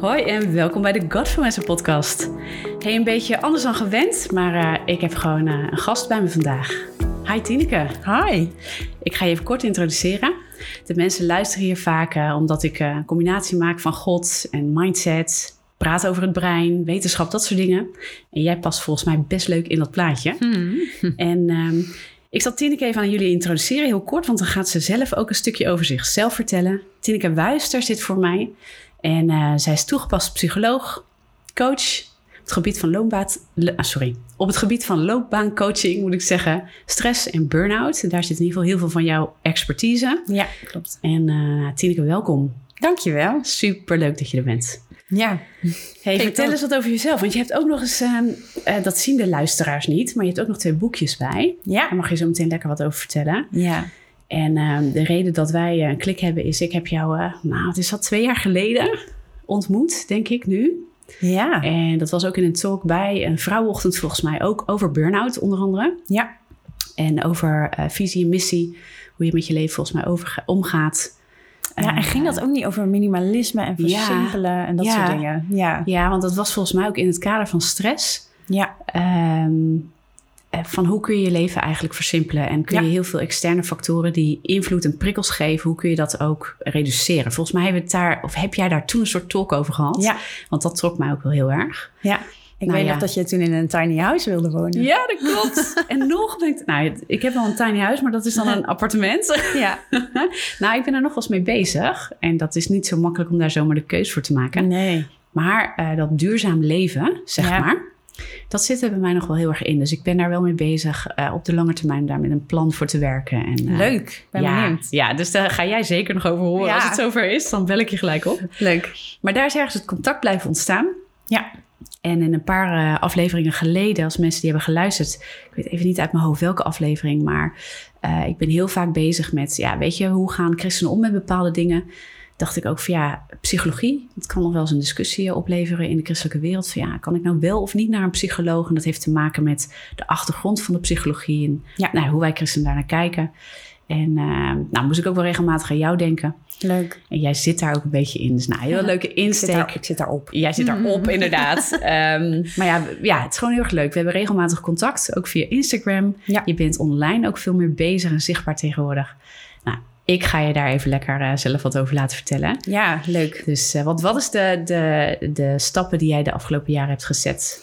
Hoi en welkom bij de Godfluencer podcast. Hey, een beetje anders dan gewend, maar uh, ik heb gewoon uh, een gast bij me vandaag. Hi Tineke. Hi. Ik ga je even kort introduceren. De mensen luisteren hier vaak uh, omdat ik een combinatie maak van God en mindset, praat over het brein, wetenschap, dat soort dingen. En jij past volgens mij best leuk in dat plaatje. Hmm. En um, ik zal Tineke even aan jullie introduceren, heel kort, want dan gaat ze zelf ook een stukje over zichzelf vertellen. Tineke Wuister zit voor mij. En uh, zij is toegepast psycholoog, coach op het gebied van loopbaan, ah, sorry, op het gebied van loopbaancoaching moet ik zeggen, stress en burn-out. Daar zit in ieder geval heel veel van jouw expertise. Ja, klopt. En uh, Tineke, welkom. Dankjewel. Super leuk dat je er bent. Ja. Hey, vertel eens wat over jezelf. Want je hebt ook nog eens, uh, uh, dat zien de luisteraars niet, maar je hebt ook nog twee boekjes bij. Ja. Daar mag je zo meteen lekker wat over vertellen. Ja. En uh, de reden dat wij een klik hebben is, ik heb jou, nou, het is al twee jaar geleden ontmoet, denk ik nu. Ja. En dat was ook in een talk bij een vrouwenochtend volgens mij ook over burn-out onder andere. Ja. En over visie en missie, hoe je met je leven volgens mij over, omgaat. Ja, en ging dat ook niet over minimalisme en versimpelen ja, en dat ja. soort dingen? Ja. ja, want dat was volgens mij ook in het kader van stress. Ja. Um, van hoe kun je je leven eigenlijk versimpelen en kun Ja. je heel veel externe factoren die invloed en prikkels geven, hoe kun je dat ook reduceren? Volgens mij hebben we het daar, of heb jij daar toen een soort talk over gehad? Ja. Want dat trok mij ook wel heel erg. ja. Ik Nou weet ja. nog dat je toen in een tiny house wilde wonen. Ja, dat klopt. en nog ik, nou, ik heb wel een tiny huis, maar dat is dan een appartement. Ja. nou, ik ben er nog wel eens mee bezig en dat is niet zo makkelijk om daar zomaar de keus voor te maken. Nee. Maar uh, dat duurzaam leven, zeg Ja. maar, dat zit er bij mij nog wel heel erg in. Dus ik ben daar wel mee bezig uh, op de lange termijn daar met een plan voor te werken. En, uh, Leuk. Ben ja, benieuwd. ja, dus daar ga jij zeker nog over horen. Ja. Als het zover is, dan bel ik je gelijk op. Leuk. Maar daar is ergens het contact blijven ontstaan. Ja. En in een paar uh, afleveringen geleden, als mensen die hebben geluisterd, ik weet even niet uit mijn hoofd welke aflevering, maar ik ben heel vaak bezig met, ja, weet je, hoe gaan christenen om met bepaalde dingen? Dacht ik ook van ja, psychologie, dat kan nog wel eens een discussie opleveren in de christelijke wereld. Van ja, kan ik nou wel of niet naar een psycholoog? En dat heeft te maken met de achtergrond van de psychologie en Ja. nou, hoe wij christenen daar naar kijken. En uh, nou moest ik ook wel regelmatig aan jou denken. Leuk. En jij zit daar ook een beetje in. Dus nou, heel Ja. leuke Ik insteek. zit, daar, ik zit daarop. Jij zit daarop, inderdaad. Um, maar ja, ja, het is gewoon heel erg leuk. We hebben regelmatig contact, ook via Instagram. Ja. Je bent online ook veel meer bezig en zichtbaar tegenwoordig. Ik ga je daar even lekker uh, zelf wat over laten vertellen. Ja, leuk. Dus uh, wat, wat is de, de, de stappen die jij de afgelopen jaren hebt gezet?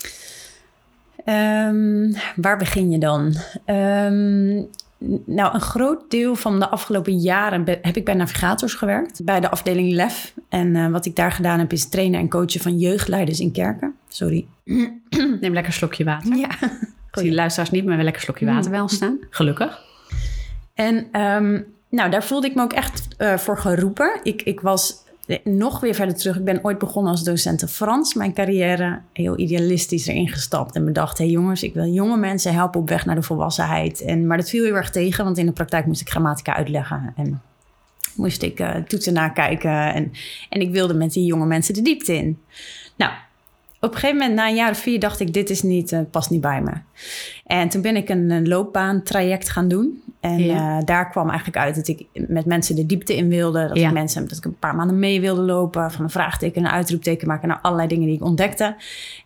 Um, waar begin je dan? Um, nou, een groot deel van de afgelopen jaren heb ik bij navigators gewerkt. Bij de afdeling LEF. En uh, wat ik daar gedaan heb is trainen en coachen van jeugdleiders in kerken. Sorry. Neem lekker een slokje water. Ja. Ik zie de luisteraars niet, maar wel lekker een slokje water bij ons staan. Gelukkig. En um, nou, daar voelde ik me ook echt uh, voor geroepen. Ik, ik was nog weer verder terug. Ik ben ooit begonnen als docent Frans. Mijn carrière heel idealistisch erin gestapt. En bedacht, hé hey jongens, ik wil jonge mensen helpen op weg naar de volwassenheid. En, maar dat viel heel erg tegen, want in de praktijk moest ik grammatica uitleggen. En moest ik uh, toetsen nakijken. En, en ik wilde met die jonge mensen de diepte in. Nou, op een gegeven moment, na een jaar of vier, dacht ik: dit is niet, uh, past niet bij me. En toen ben ik een, een loopbaantraject gaan doen. En ja. uh, daar kwam eigenlijk uit dat ik met mensen de diepte in wilde. Dat Ja. ik mensen, dat ik een paar maanden mee wilde lopen. Van een vraagteken, een uitroepteken maken. naar allerlei dingen die ik ontdekte.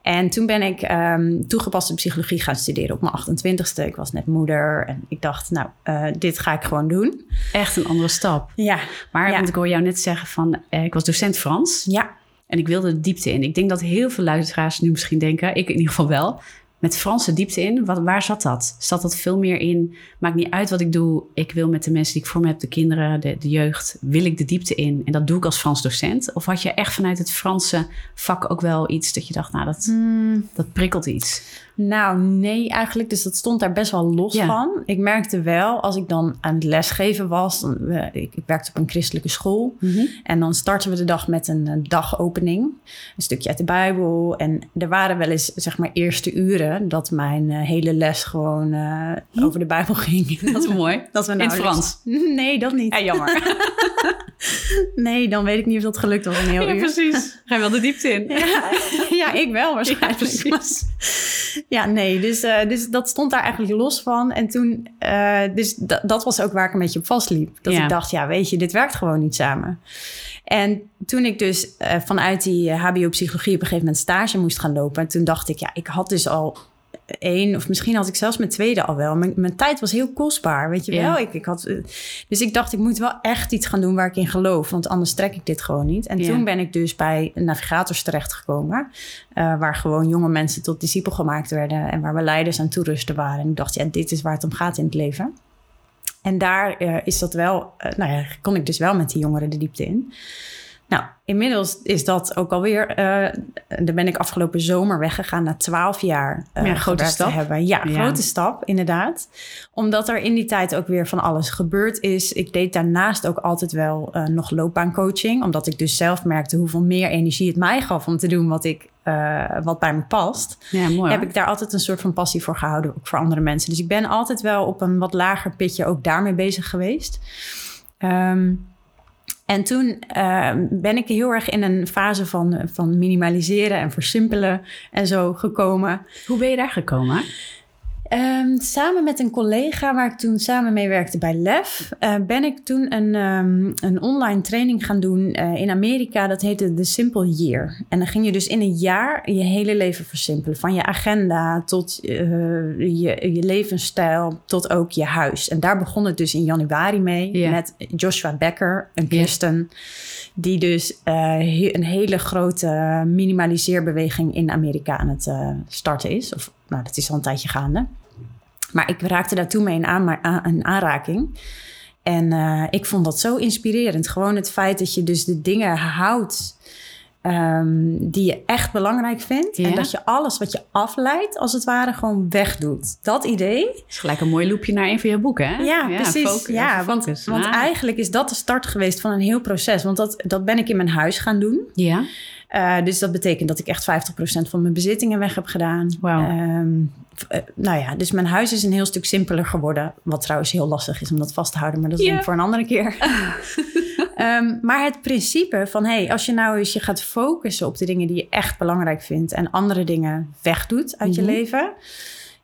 En toen ben ik um, toegepaste psychologie gaan studeren op mijn 28ste. Ik was net moeder. En ik dacht, nou, uh, dit ga ik gewoon doen. Echt een andere stap. Ja. Maar ja. want ik hoor jou net zeggen van, uh, ik was docent Frans. Ja. En ik wilde de diepte in. Ik denk dat heel veel luisteraars nu misschien denken, ik in ieder geval wel, met Franse diepte in. Wat, waar zat dat? Zat dat veel meer in? Maakt niet uit wat ik doe. Ik wil met de mensen die ik voor me heb, de kinderen, de, de jeugd, wil ik de diepte in. En dat doe ik als Frans docent. Of had je echt vanuit het Franse vak ook wel iets dat je dacht, nou, dat, Hmm. dat prikkelt iets? Nou, nee, eigenlijk. Dus dat stond daar best wel los Ja. van. Ik merkte wel, als ik dan aan het lesgeven was... Dan, uh, ik, ik werkte op een christelijke school... En dan starten we de dag met een, een dagopening. Een stukje uit de Bijbel. En er waren wel eens, zeg maar, eerste uren... dat mijn uh, hele les gewoon uh, over de Bijbel ging. Dat is mooi. Dat we In het Frans? Nee, dat niet. Ja, jammer. nee, dan weet ik niet of dat gelukt was een heel Ja, uur. precies. Ga je wel de diepte in. Ja, ja, ik wel Ja, waarschijnlijk. precies. Ja, nee, dus, eh, dus dat stond daar eigenlijk los van. En toen, eh, dus da- dat was ook waar ik een beetje op vastliep. Dat Ja. ik dacht, ja, weet je, dit werkt gewoon niet samen. En toen ik dus eh, vanuit die HBO-psychologie op een gegeven moment stage moest gaan lopen, toen dacht ik, ja, ik had dus al één, of misschien had ik zelfs mijn tweede al wel. Mijn, mijn tijd was heel kostbaar, weet je Ja. wel. Ik, ik had, eh, dus ik dacht, ik moet wel echt iets gaan doen waar ik in geloof, want anders trek ik dit gewoon niet. En Ja. toen ben ik dus bij navigators terechtgekomen, eh, waar gewoon jonge mensen tot discipel gemaakt werden en waar we leiders aan toerusten waren. En ik dacht, ja, dit is waar het om gaat in het leven. En daar eh, is dat wel, nou ja, kon ik dus wel met die jongeren de diepte in. Nou, inmiddels is dat ook alweer. eh daar ben ik afgelopen zomer weggegaan na twaalf jaar. eh, Ja, grote stap. Hebben. Ja, Ja. grote stap, inderdaad. Omdat er in die tijd ook weer van alles gebeurd is. Ik deed daarnaast ook altijd wel eh, nog loopbaancoaching. Omdat ik dus zelf merkte hoeveel meer energie het mij gaf om te doen wat, ik, wat bij me past Ja, mooi. heb ik daar altijd een soort van passie voor gehouden, ook voor andere mensen. Dus ik ben altijd wel op een wat lager pitje ook daarmee bezig geweest. Ehm, en toen ehm, ben ik heel erg in een fase van, van minimaliseren en versimpelen en zo gekomen. Hoe ben je daar gekomen? Ehm, samen met een collega waar ik toen samen mee werkte bij LEF, eh, ben ik toen een, ehm, een online training gaan doen eh, in Amerika. Dat heette The Simple Year. En dan ging je dus in een jaar je hele leven versimpelen. Van je agenda tot eh, je, je levensstijl tot ook je huis. En daar begon het dus in januari mee met Joshua Becker, een christen. Die dus he- een hele grote minimaliseerbeweging in Amerika aan het starten is. Of nou, dat is al een tijdje gaande. Maar ik raakte daar toen mee in, in aanraking. En eh, ik vond dat zo inspirerend. Gewoon het feit dat je dus de dingen houdt ehm, die je echt belangrijk vindt. Ja. En dat je alles wat je afleidt, als het ware, gewoon wegdoet. Dat idee. Het is gelijk een mooi loopje naar een van je boeken, hè? Ja, precies. focus- ja, want, focus. want eigenlijk is dat de start geweest van een heel proces. Want dat, dat ben ik in mijn huis gaan doen. Ja, Uh, dus dat betekent dat ik echt 50% van mijn bezittingen weg heb gedaan. Ehm, eh, nou ja, dus mijn huis is een heel stuk simpeler geworden. Wat trouwens heel lastig is om dat vast te houden, maar dat is ik voor een andere keer. Ehm, maar het principe van, hey, als je nou eens je gaat focussen op de dingen die je echt belangrijk vindt en andere dingen wegdoet uit Mhm. je leven.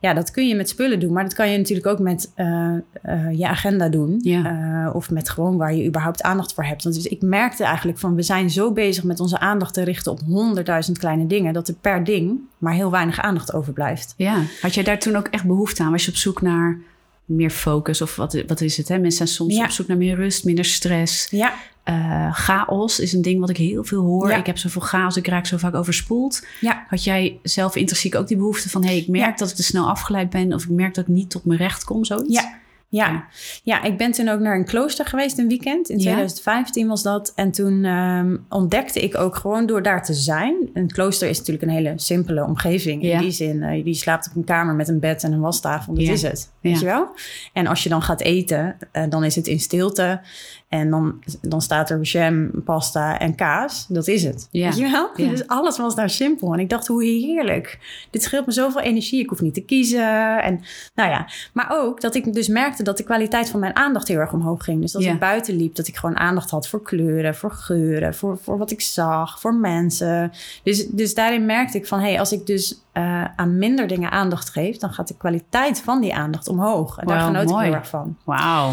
Ja, dat kun je met spullen doen, maar dat kan je natuurlijk ook met eh, eh, je agenda doen. Ja. Eh, of met gewoon waar je überhaupt aandacht voor hebt. Want dus ik merkte eigenlijk van, we zijn zo bezig met onze aandacht te richten op honderdduizend kleine dingen, dat er per ding maar heel weinig aandacht overblijft. ja. Had jij daar toen ook echt behoefte aan? Was je op zoek naar meer focus? Of wat, wat is het? Hè? Mensen zijn soms Ja. op zoek naar meer rust, minder stress. Ja, Eh, chaos is een ding wat ik heel veel hoor. Ja. Ik heb zoveel chaos, ik raak zo vaak overspoeld. ja. Had jij zelf intrinsiek ook die behoefte van... hé, hey, ik merk Ja. dat ik te snel afgeleid ben... of ik merk dat ik niet tot mijn recht kom, zoiets? Ja, ja. ja, ik ben toen ook naar een klooster geweest een weekend. In Ja. 2015 was dat. En toen ehm, ontdekte ik ook gewoon door daar te zijn. Een klooster is natuurlijk een hele simpele omgeving. In die zin, eh, je slaapt op een kamer met een bed en een wastafel. Dat is het. Weet je wel? En als je dan gaat eten, eh, dan is het in stilte. En dan, dan staat er jam, pasta en kaas. Dat is het. Ja. Weet je wel? Ja. Dus alles was daar simpel. En ik dacht, hoe heerlijk. Dit scheelt me zoveel energie. Ik hoef niet te kiezen. En nou ja, maar ook dat ik dus merkte dat de kwaliteit van mijn aandacht heel erg omhoog ging. Dus als Ja. ik buiten liep, dat ik gewoon aandacht had voor kleuren, voor geuren, voor, voor wat ik zag, voor mensen. Dus, dus daarin merkte ik van, hé, hey, als ik dus eh, aan minder dingen aandacht geef, dan gaat de kwaliteit van die aandacht omhoog. En daar genoot ik heel erg van. Wauw.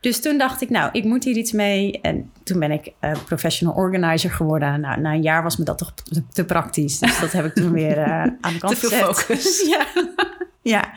Dus toen dacht ik, nou, ik moet hier iets mee. En toen ben ik eh, professional organizer geworden. Nou, na een jaar was me dat toch te, praktisch. Dus dat heb ik toen weer eh, aan de kant Te veel gezet. focus. ja. Ja.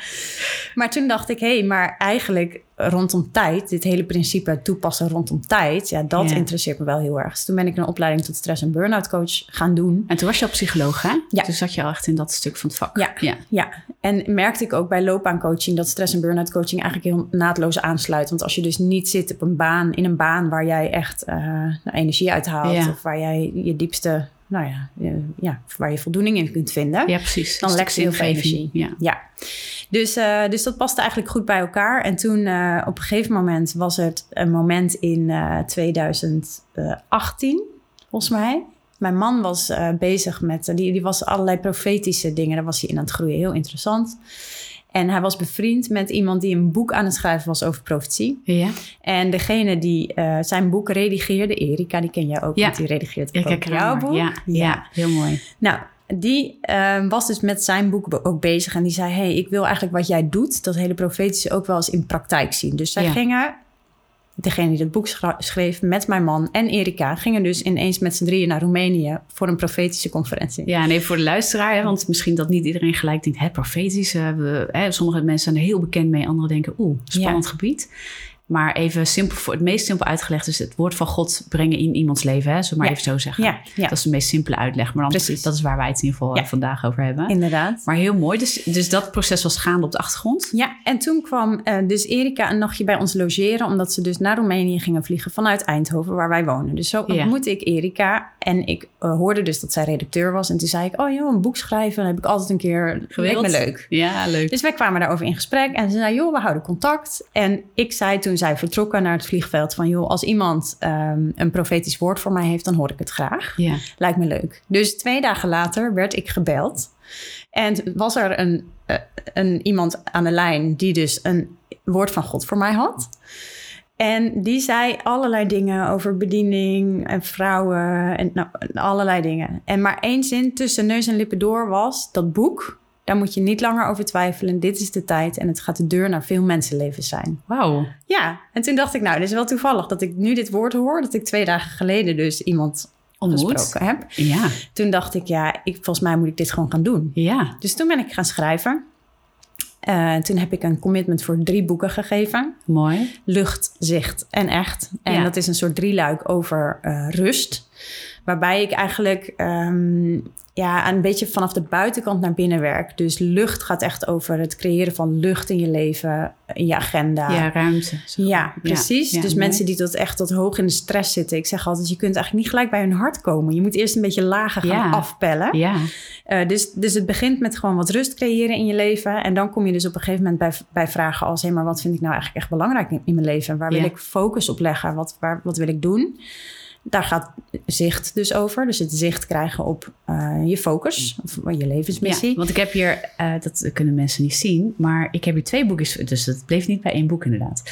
Maar toen dacht ik, hé, hey, maar eigenlijk rondom tijd, dit hele principe toepassen rondom tijd, ja, dat Ja. interesseert me wel heel erg. Dus toen ben ik een opleiding tot stress- en burn-out coach gaan doen. En toen was je al psycholoog, hè? Ja. Toen zat je al echt in dat stuk van het vak. Ja. ja. Ja, en merkte ik ook bij loopbaancoaching dat stress- en burn-out coaching eigenlijk heel naadloos aansluit. Want als je dus niet zit op een baan, in een baan waar jij echt eh, nou, energie uithaalt, Ja. of waar jij je diepste, nou ja, je- ja, waar je voldoening in kunt vinden, Ja, precies. dan lekt heel veel energie. Ja. Ja, dus, eh, dus dat paste eigenlijk goed bij elkaar. En toen eh, op een gegeven moment was het een moment in eh 2018, volgens mij. Mijn man was eh, bezig met, die, die was allerlei profetische dingen, daar was hij in aan het groeien. Heel interessant. En hij was bevriend met iemand die een boek aan het schrijven was over profetie. Ja. En degene die eh, zijn boek redigeerde, Erika, die ken jij ook, Ja. want die redigeert ook jouw boek. Ja, ja. heel mooi. Nou, die eh, was dus met zijn boek ook bezig en die zei: hey, ik wil eigenlijk wat jij doet, dat hele profetische, ook wel eens in praktijk zien. Dus zij gingen, degene die dat boek schreef, met mijn man en Erika, gingen dus ineens met z'n drieën naar Roemenië voor een profetische conferentie. Ja, nee, voor de luisteraar, hè, want misschien dat niet iedereen gelijk denkt, hè, profetisch. we, hè, sommige mensen zijn er heel bekend mee, anderen denken, oeh, spannend gebied. Maar even simpel, voor het meest simpel uitgelegd is het woord van God brengen in iemands leven, hè, zullen we maar Ja. even zo zeggen. Ja, ja. Dat is de meest simpele uitleg, maar dan, Precies. dat is waar wij het in ieder geval eh, vandaag over hebben. Inderdaad. Maar heel mooi, dus, dus dat proces was gaande op de achtergrond. Ja, en toen kwam eh, dus Erika een nachtje bij ons logeren, omdat ze dus naar Roemenië gingen vliegen vanuit Eindhoven, waar wij wonen. Dus zo ontmoette ik Erika en ik eh, hoorde dus dat zij redacteur was. En toen zei ik, oh joh, een boek schrijven, dat heb ik altijd een keer, leek me leuk. Ja, leuk. Dus wij kwamen daarover in gesprek en ze zei, joh, we houden contact. En ik zei toen zij vertrokken naar het vliegveld van, joh, als iemand ehm, een profetisch woord voor mij heeft, dan hoor ik het graag. Ja, Lijkt me leuk. Dus twee dagen later werd ik gebeld. En was er een, eh, een, iemand aan de lijn die dus een woord van God voor mij had. En die zei allerlei dingen over bediening en vrouwen en nou, allerlei dingen. En maar één zin tussen neus en lippen door was dat boek. Daar moet je niet langer over twijfelen. Dit is de tijd en het gaat de deur naar veel mensenlevens zijn. wauw. Ja, en toen dacht ik, nou, dit is wel toevallig dat ik nu dit woord hoor. Dat ik twee dagen geleden dus iemand Ontmoet. gesproken heb. Ja, Toen dacht ik, ja, ik, volgens mij moet ik dit gewoon gaan doen. ja. Dus toen ben ik gaan schrijven. Eh, toen heb ik een commitment voor drie boeken gegeven. Mooi. Lucht, zicht en echt. En Ja. dat is een soort drieluik over eh, rust. Waarbij ik eigenlijk ehm, ja, een beetje vanaf de buitenkant naar binnen werk. Dus lucht gaat echt over het creëren van lucht in je leven, in je agenda. Ja, ruimte. Ja, precies. ja, dus mensen die tot echt tot hoog in de stress zitten. Ik zeg altijd, je kunt eigenlijk niet gelijk bij hun hart komen. Je moet eerst een beetje lager gaan Ja. afpellen. Ja, Eh, dus, dus het begint met gewoon wat rust creëren in je leven. En dan kom je dus op een gegeven moment bij, bij vragen als... hé, maar wat vind ik nou eigenlijk echt belangrijk in, in mijn leven? Waar wil ik focus op leggen? Wat, waar, wat wil ik doen? Daar gaat zicht dus over. Dus het zicht krijgen op eh, je focus, of je levensmissie. Ja, want ik heb hier, eh, dat kunnen mensen niet zien, maar ik heb hier twee boekjes, dus het bleef niet bij één boek inderdaad.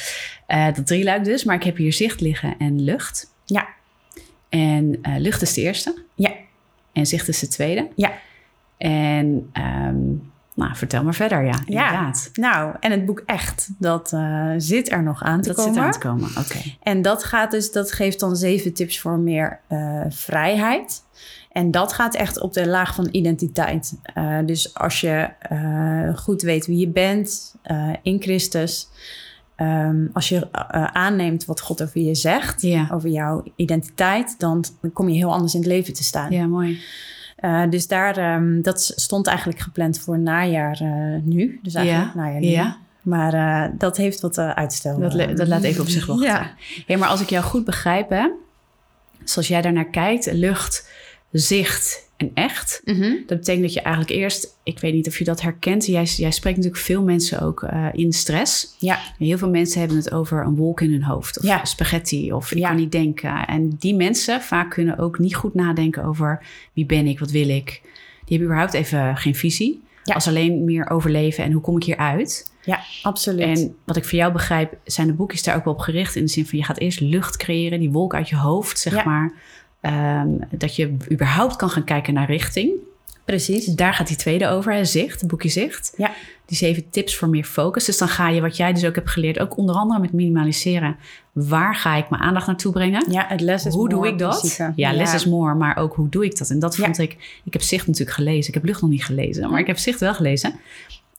Eh dat drieluik dus, maar ik heb hier zicht liggen en lucht. Ja. En lucht is de eerste Ja, en zicht is de tweede. ja. En ehm, nou, vertel maar verder, ja, inderdaad. Nou, en het boek Echt, dat eh, zit er nog aan te Dat komen. zit aan te komen, oké. En dat gaat dus, dat geeft dan zeven tips voor meer eh, vrijheid. En dat gaat echt op de laag van identiteit. Eh, dus als je goed weet wie je bent in Christus. ehm, als je eh, aanneemt wat God over je zegt, over jouw identiteit, dan kom je heel anders in het leven te staan. Ja, mooi. Eh, dus daar, ehm, dat stond eigenlijk gepland voor najaar eh, nu. Dus eigenlijk Ja, najaar nu. ja. Maar eh, dat heeft wat uitstel. Dat, dat laat even op zich wachten. Ja. Hey, maar als ik jou goed begrijp, hè, zoals jij daarnaar kijkt, lucht, zicht en echt. Mhm. Dat betekent dat je eigenlijk eerst, ik weet niet of je dat herkent, jij, jij spreekt natuurlijk veel mensen ook eh, in stress. Ja. Heel veel mensen hebben het over een wolk in hun hoofd, of Ja. spaghetti, of ik Ja. kan niet denken. En die mensen vaak kunnen ook niet goed nadenken over wie ben ik, wat wil ik. Die hebben überhaupt even geen visie. Ja. Als alleen meer overleven en hoe kom ik hier uit. Ja, absoluut. En wat ik voor jou begrijp, zijn de boekjes daar ook wel op gericht. In de zin van je gaat eerst lucht creëren, die wolk uit je hoofd, zeg Ja. maar. Ehm, dat je überhaupt kan gaan kijken naar richting. Precies. Daar gaat die tweede over, hè, zicht, het boekje zicht. Ja. Die zeven tips voor meer focus. Dus dan ga je, wat jij dus ook hebt geleerd, ook onder andere met minimaliseren. Waar ga ik mijn aandacht naartoe brengen? Ja, het less is hoe doe ik dat? principe. Ja, less is more, maar ook hoe doe ik dat? En dat Ja. vond ik, ik heb zicht natuurlijk gelezen. Ik heb lucht nog niet gelezen, maar ik heb zicht wel gelezen.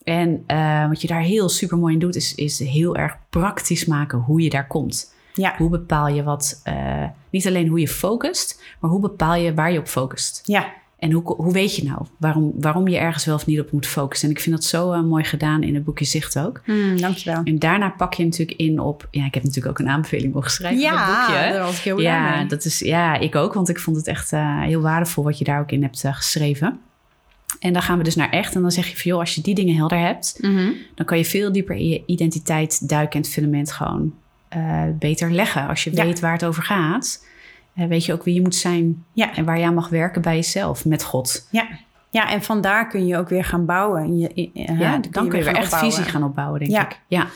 En eh, wat je daar heel super mooi in doet, is, is heel erg praktisch maken hoe je daar komt. Ja, Hoe bepaal je wat, eh, niet alleen hoe je focust, maar hoe bepaal je waar je op focust? ja, En hoe, hoe weet je nou waarom, waarom je ergens wel of niet op moet focussen? En ik vind dat zo eh, mooi gedaan in het boekje Zicht ook. Hmm, dankjewel. En daarna pak je natuurlijk in op... Ja, ik heb natuurlijk ook een aanbeveling mogen schrijven voor het boekje. daar was ik heel blij Ja, mee. dat is, ja, ik ook, want ik vond het echt eh, heel waardevol wat je daar ook in hebt geschreven. En dan gaan we dus naar echt. En dan zeg je van, joh, als je die dingen helder hebt... Mhm. dan kan je veel dieper in je identiteit duiken en het fundament gewoon eh, beter leggen. Als je Ja. weet waar het over gaat, eh, weet je ook wie je moet zijn Ja. en waar je aan mag werken bij jezelf, met God. Ja, Ja, en vandaar kun je ook weer gaan bouwen. Je, Ja, dan kun je weer echt opbouwen. visie gaan opbouwen, denk ik. Ja,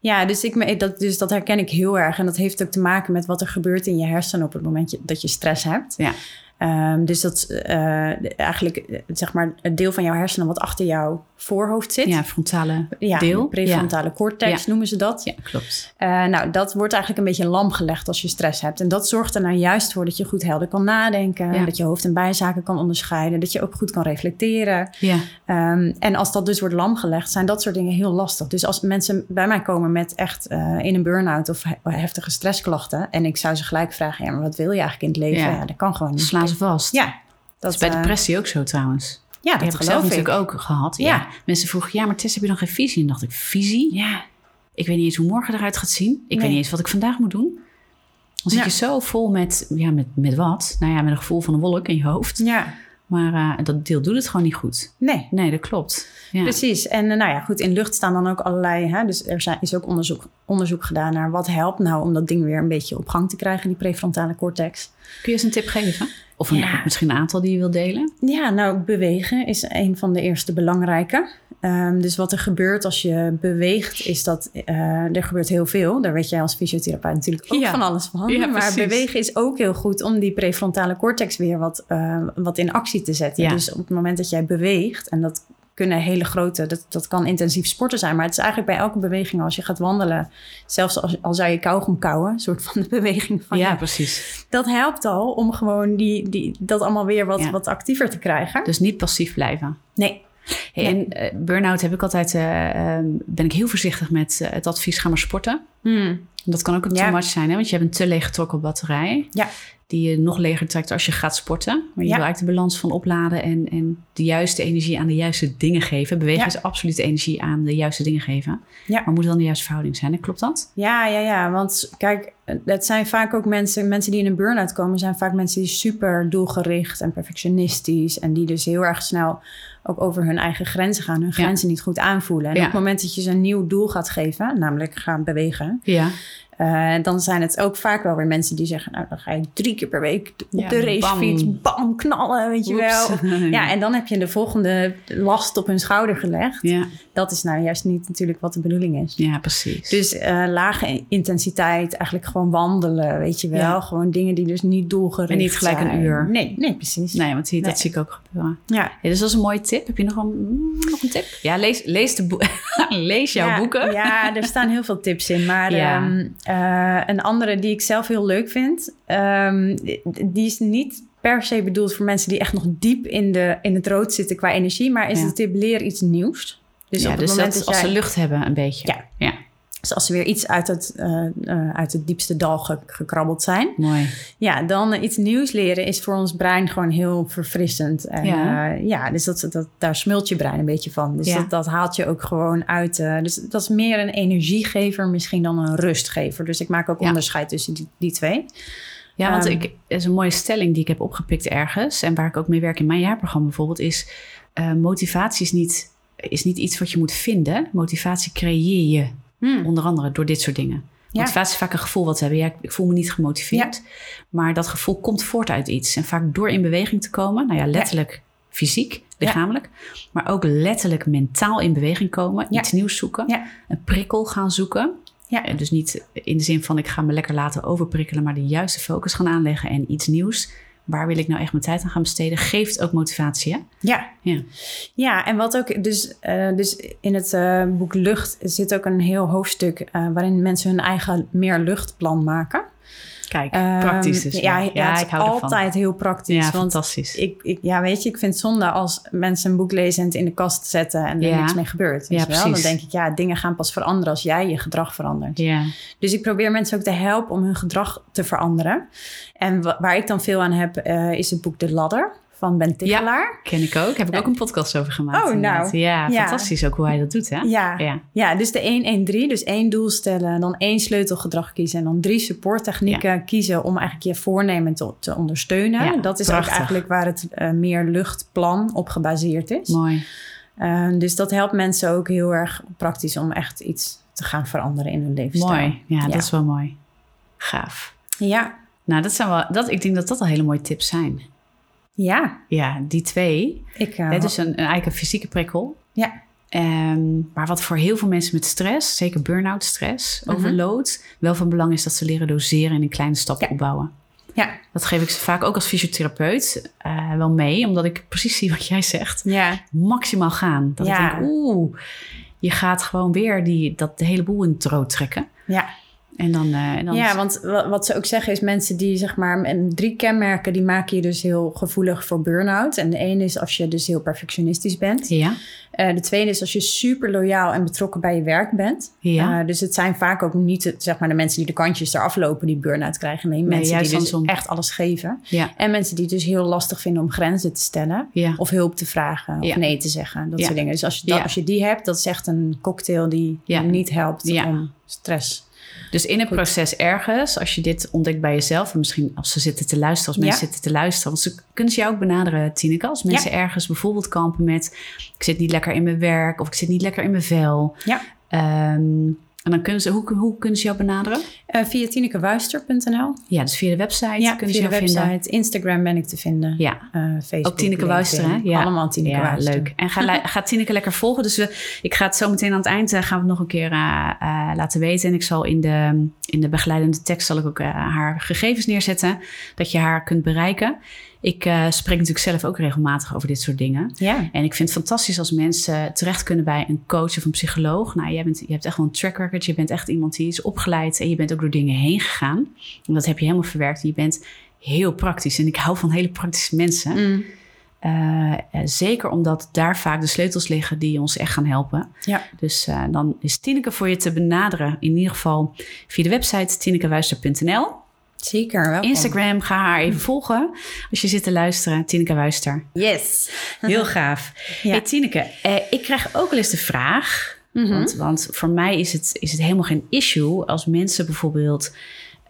Ja, dus, ik, dat, dus dat herken ik heel erg. En dat heeft ook te maken met wat er gebeurt in je hersenen op het moment dat je stress hebt. ja. Ehm, dus dat eh, eigenlijk eh, zeg maar het deel van jouw hersenen wat achter jouw voorhoofd zit. ja frontale Ja, deel. de prefrontale cortex Ja. noemen ze dat. Ja, klopt. Eh, nou, dat wordt eigenlijk een beetje lam gelegd als je stress hebt. En dat zorgt er nou juist voor dat je goed helder kan nadenken. Dat je hoofd- en bijzaken kan onderscheiden. Dat je ook goed kan reflecteren. Ja, Ehm, en als dat dus wordt lam gelegd, zijn dat soort dingen heel lastig. Dus als mensen bij mij komen met echt in een burn-out of he- heftige stressklachten. En ik zou ze gelijk vragen, ja, maar wat wil je eigenlijk in het leven? Ja. Ja, dat kan gewoon niet. slaan vast. Ja, Dat is bij eh, depressie ook zo trouwens. Ja, dat heb ik zelf ik. natuurlijk ook gehad. Ja. Ja. Mensen vroegen, ja, maar Tess, heb je dan geen visie? En dacht ik, visie? Ja, Ik weet niet eens hoe morgen eruit gaat zien. Ik Nee. weet niet eens wat ik vandaag moet doen. Dan zit Ja. je zo vol met, ja, met, met wat? Nou ja, met een gevoel van een wolk in je hoofd. ja. Maar eh, dat deel doet het gewoon niet goed. nee. Nee, dat klopt. Ja. Precies. En eh, nou ja, goed, in lucht staan dan ook allerlei. Hè, dus er zijn, is ook onderzoek, onderzoek gedaan naar wat helpt nou om dat ding weer een beetje op gang te krijgen, die prefrontale cortex. Kun je eens een tip geven? Of een, Ja. misschien een aantal die je wilt delen? Ja, nou, bewegen is een van de eerste belangrijke. Ehm, dus wat er gebeurt als je beweegt, is dat eh, er gebeurt heel veel. Daar weet jij als fysiotherapeut natuurlijk ook Ja. van alles van. Ja, maar precies. bewegen is ook heel goed om die prefrontale cortex weer wat, eh, wat in actie te zetten. Dus op het moment dat jij beweegt, en dat kunnen hele grote, dat, dat kan intensief sporten zijn. Maar het is eigenlijk bij elke beweging als je gaat wandelen, zelfs als, al zou je kauwgom kauwen, een soort van de beweging van ja, je precies. dat helpt al om gewoon die, die, dat allemaal weer wat, Ja. wat actiever te krijgen. Dus niet passief blijven. Nee. Hey. En eh, burn-out heb ik altijd, eh, ehm, ben ik heel voorzichtig met eh, het advies, ga maar sporten. Hmm. Dat kan ook een Ja. too much zijn, hè? want je hebt een te leeg getrokken batterij. Ja. Die je nog leger trekt als je gaat sporten. Maar je Ja. wil eigenlijk de balans van opladen en, en de juiste energie aan de juiste dingen geven. Bewegen Ja. is absoluut energie aan de juiste dingen geven. Ja. Maar moet dan de juiste verhouding zijn, hè? klopt dat? Ja, ja, ja. Want kijk, het zijn vaak ook mensen, mensen die in een burn-out komen, zijn vaak mensen die super doelgericht en perfectionistisch. En die dus heel erg snel ook over hun eigen grenzen gaan, hun grenzen niet goed aanvoelen. En op het moment dat je ze een nieuw doel gaat geven, namelijk gaan bewegen, Ja. Eh, dan zijn het ook vaak wel weer mensen die zeggen, nou dan ga je drie keer per week op Ja, de racefiets, bam. bam, knallen, weet je wel. Ja, en dan heb je de volgende last op hun schouder gelegd. ja. Dat is nou juist niet natuurlijk wat de bedoeling is. ja, precies. Dus eh, lage intensiteit, eigenlijk gewoon wandelen, weet je wel. Ja. Gewoon dingen die dus niet doelgericht En niet gelijk een zijn. uur. Nee, nee, precies. nee, want Nee. dat zie ik ook gebeuren. Ja. Ja, dus dat is een mooie tip. Heb je nog een, nog een tip? Ja, lees, lees, de lees jouw boeken. Ja, er staan heel veel tips in. Maar Ja. Eh, een andere die ik zelf heel leuk vind, ehm, die is niet per se bedoeld voor mensen die echt nog diep in, de, in het rood zitten qua energie, maar is Ja. de tip leer iets nieuws. Dus ja, op het dus moment dat, dat, als ze lucht hebben een beetje. Ja. ja. Dus als ze weer iets uit het, eh, eh, uit het diepste dal ge- gekrabbeld zijn, Mooi. Ja, dan eh, iets nieuws leren is voor ons brein gewoon heel verfrissend. En Ja. ja, ja dus dat, dat, daar smult je brein een beetje van. Dus Ja. dat, dat haalt je ook gewoon uit. eh, dus dat is meer een energiegever misschien dan een rustgever. Dus ik maak ook Ja. onderscheid tussen die, die twee. Ja, want Ehm. ik, is een mooie stelling die ik heb opgepikt ergens. En waar ik ook mee werk in mijn jaarprogramma bijvoorbeeld, is eh, motivatie is niet, is niet iets wat je moet vinden. Motivatie creëer je, onder andere door dit soort dingen. Ja. Motivatie is vaak een gevoel wat we hebben. Ja, ik- voel me niet gemotiveerd. Maar dat gevoel komt voort uit iets. En vaak door in beweging te komen, nou ja, letterlijk fysiek, lichamelijk. Maar ook letterlijk mentaal in beweging komen. Iets nieuws zoeken. Een prikkel gaan zoeken. Ja. Eh, Dus niet in de zin van ik ga me lekker laten overprikkelen, maar de juiste focus gaan aanleggen en iets nieuws. Waar wil ik nou echt mijn tijd aan gaan besteden? Geeft ook motivatie, hè? Ja. Ja. Ja, en wat ook, dus, eh, dus in het eh, boek Lucht zit ook een heel hoofdstuk eh, waarin mensen hun eigen meer luchtplan maken. Kijk, Ehm, praktisch dus. Ja, Ja, ja, ik hou ervan. altijd heel praktisch. Ja, want fantastisch. ik, ik, ja, weet je, ik vind het zonde als mensen een boek lezen en het in de kast zetten en er Ja. niks mee gebeurt. Ja, wel? Dan precies. denk ik, ja, dingen gaan pas veranderen als jij je gedrag verandert. ja, Dus ik probeer mensen ook te helpen om hun gedrag te veranderen. En wa- waar ik dan veel aan heb, eh, is het boek De Ladder van Ben Tichelaar. ken ik ook. Heb ik ook een podcast over gemaakt. Oh, inderdaad. nou. Ja, Ja. fantastisch ook hoe hij dat doet, hè? Ja. Ja. Ja, dus de 1-1-3. Dus één doel stellen, dan één sleutelgedrag kiezen... en dan drie supporttechnieken kiezen om eigenlijk je voornemen te, te ondersteunen. Ja, dat is prachtig. ook eigenlijk waar het eh, meer luchtplan op gebaseerd is. Mooi. Uh, dus dat helpt mensen ook heel erg praktisch om echt iets te gaan veranderen in hun levensstijl. Mooi. Ja, dat is wel mooi. Gaaf. Ja, Nou, dat zijn wel, dat, ik denk dat dat al hele mooie tips zijn. Ja. Ja, die twee. Ik, uh, het is een, een, eigenlijk een fysieke prikkel. Ja. Um, maar wat voor heel veel mensen met stress, zeker burn-out stress, Mhm. overload, wel van belang is dat ze leren doseren en in kleine stappen Ja. opbouwen. Ja. Dat geef ik ze vaak ook als fysiotherapeut uh, wel mee, omdat ik precies zie wat jij zegt. Ja. Maximaal gaan. Dat Ja. ik denk, oeh, je gaat gewoon weer die, dat de hele boel in het rood trekken. Ja. En dan, uh, en dan Ja, want wa- wat ze ook zeggen is mensen die zeg maar en drie kenmerken die maken je dus heel gevoelig voor burn-out. En de ene is als je dus heel perfectionistisch bent. Ja, Eh, de tweede is als je super loyaal en betrokken bij je werk bent. ja. Eh, dus het zijn vaak ook niet zeg maar, de mensen die de kantjes eraf lopen die burn-out krijgen. Nee, mensen die dus echt alles geven. ja, En mensen die het dus heel lastig vinden om grenzen te stellen. ja. Of hulp te vragen of nee te zeggen. Dat soort dingen. Dus als je, dat, als je die hebt, dat is echt een cocktail die niet helpt om stress. Dus in het proces ergens, als je dit ontdekt bij jezelf, en misschien als ze zitten te luisteren, als mensen Ja. zitten te luisteren, want ze kunnen ze jou ook benaderen, Tineke, als mensen ergens bijvoorbeeld kampen met, ik zit niet lekker in mijn werk of ik zit niet lekker in mijn vel. Ja. Ehm, en dan kunnen ze, hoe, hoe kunnen ze jou benaderen? Eh, via tinekewuister.nl. Ja, dus via de website Ja, kunnen ze via de website. vinden. Instagram ben ik te vinden. Ja, Eh, Facebook, ook Tineke Wuister, hè? Ja. Allemaal Tineke ja, Wuister. leuk. En ga, ga Tineke lekker volgen. Dus we, ik ga het zo meteen aan het eind eh, gaan we het nog een keer laten weten. En ik zal in de, in de begeleidende tekst zal ik ook haar gegevens neerzetten. Dat je haar kunt bereiken. Ik eh, spreek natuurlijk zelf ook regelmatig over dit soort dingen. Ja. En ik vind het fantastisch als mensen terecht kunnen bij een coach of een psycholoog. Nou, jij bent, je hebt echt wel een track record. Je bent echt iemand die is opgeleid en je bent ook door dingen heen gegaan. En dat heb je helemaal verwerkt. En je bent heel praktisch. En ik hou van hele praktische mensen. Mm. Uh, zeker omdat daar vaak de sleutels liggen die ons echt gaan helpen. Ja. Dus uh, dan is Tineke voor je te benaderen. In ieder geval via de website tinekewuister.nl. Zeker, welkom. Instagram, ga haar even volgen. Als je zit te luisteren, Tineke Wuister. Yes. Heel gaaf. Ja. Hey Tineke, uh, ik krijg ook wel eens de vraag... Mhm. Want, want voor mij is het, is het helemaal geen issue als mensen bijvoorbeeld...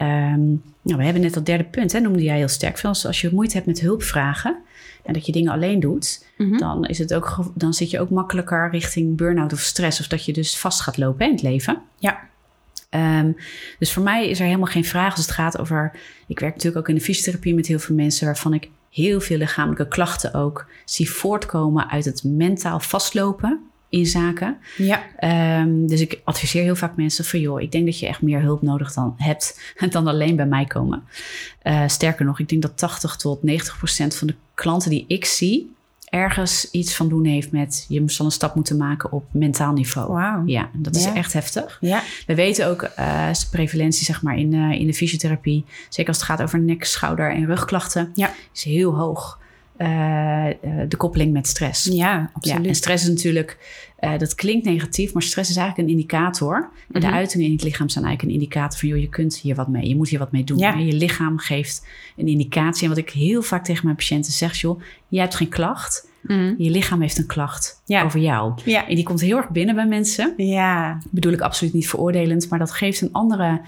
Um, nou, we hebben net dat derde punt, hè, noemde jij heel sterk. Als, als je moeite hebt met hulp vragen en dat je dingen alleen doet, Mhm. dan, is het ook, dan zit je ook makkelijker richting burn-out of stress. Of dat je dus vast gaat lopen hè, in het leven. Ja. Um, dus voor mij is er helemaal geen vraag als het gaat over. Ik werk natuurlijk ook in de fysiotherapie met heel veel mensen waarvan ik heel veel lichamelijke klachten ook zie voortkomen uit het mentaal vastlopen in zaken. Ja. Um, dus ik adviseer heel vaak mensen van joh, ik denk dat je echt meer hulp nodig dan hebt dan alleen bij mij komen. Uh, sterker nog, ik denk dat 80 tot 90 procent van de klanten die ik zie ergens iets van doen heeft met je zal een stap moeten maken op mentaal niveau. Wow. Ja, dat is Ja. echt heftig. Ja. We weten ook uh, prevalentie zeg maar in, uh, in de fysiotherapie, zeker als het gaat over nek, schouder en rugklachten, Ja. is heel hoog. Uh, de koppeling met stress. Ja, absoluut. Ja, en stress is natuurlijk, uh, dat klinkt negatief, maar stress is eigenlijk een indicator. En Mhm. de uitingen in het lichaam zijn eigenlijk een indicator van, joh, je kunt hier wat mee, je moet hier wat mee doen. Ja. Je lichaam geeft een indicatie. En wat ik heel vaak tegen mijn patiënten zeg, joh, jij hebt geen klacht, Mhm. je lichaam heeft een klacht Ja. over jou. Ja. En die komt heel erg binnen bij mensen. Ja. Bedoel ik absoluut niet veroordelend, maar dat geeft een andere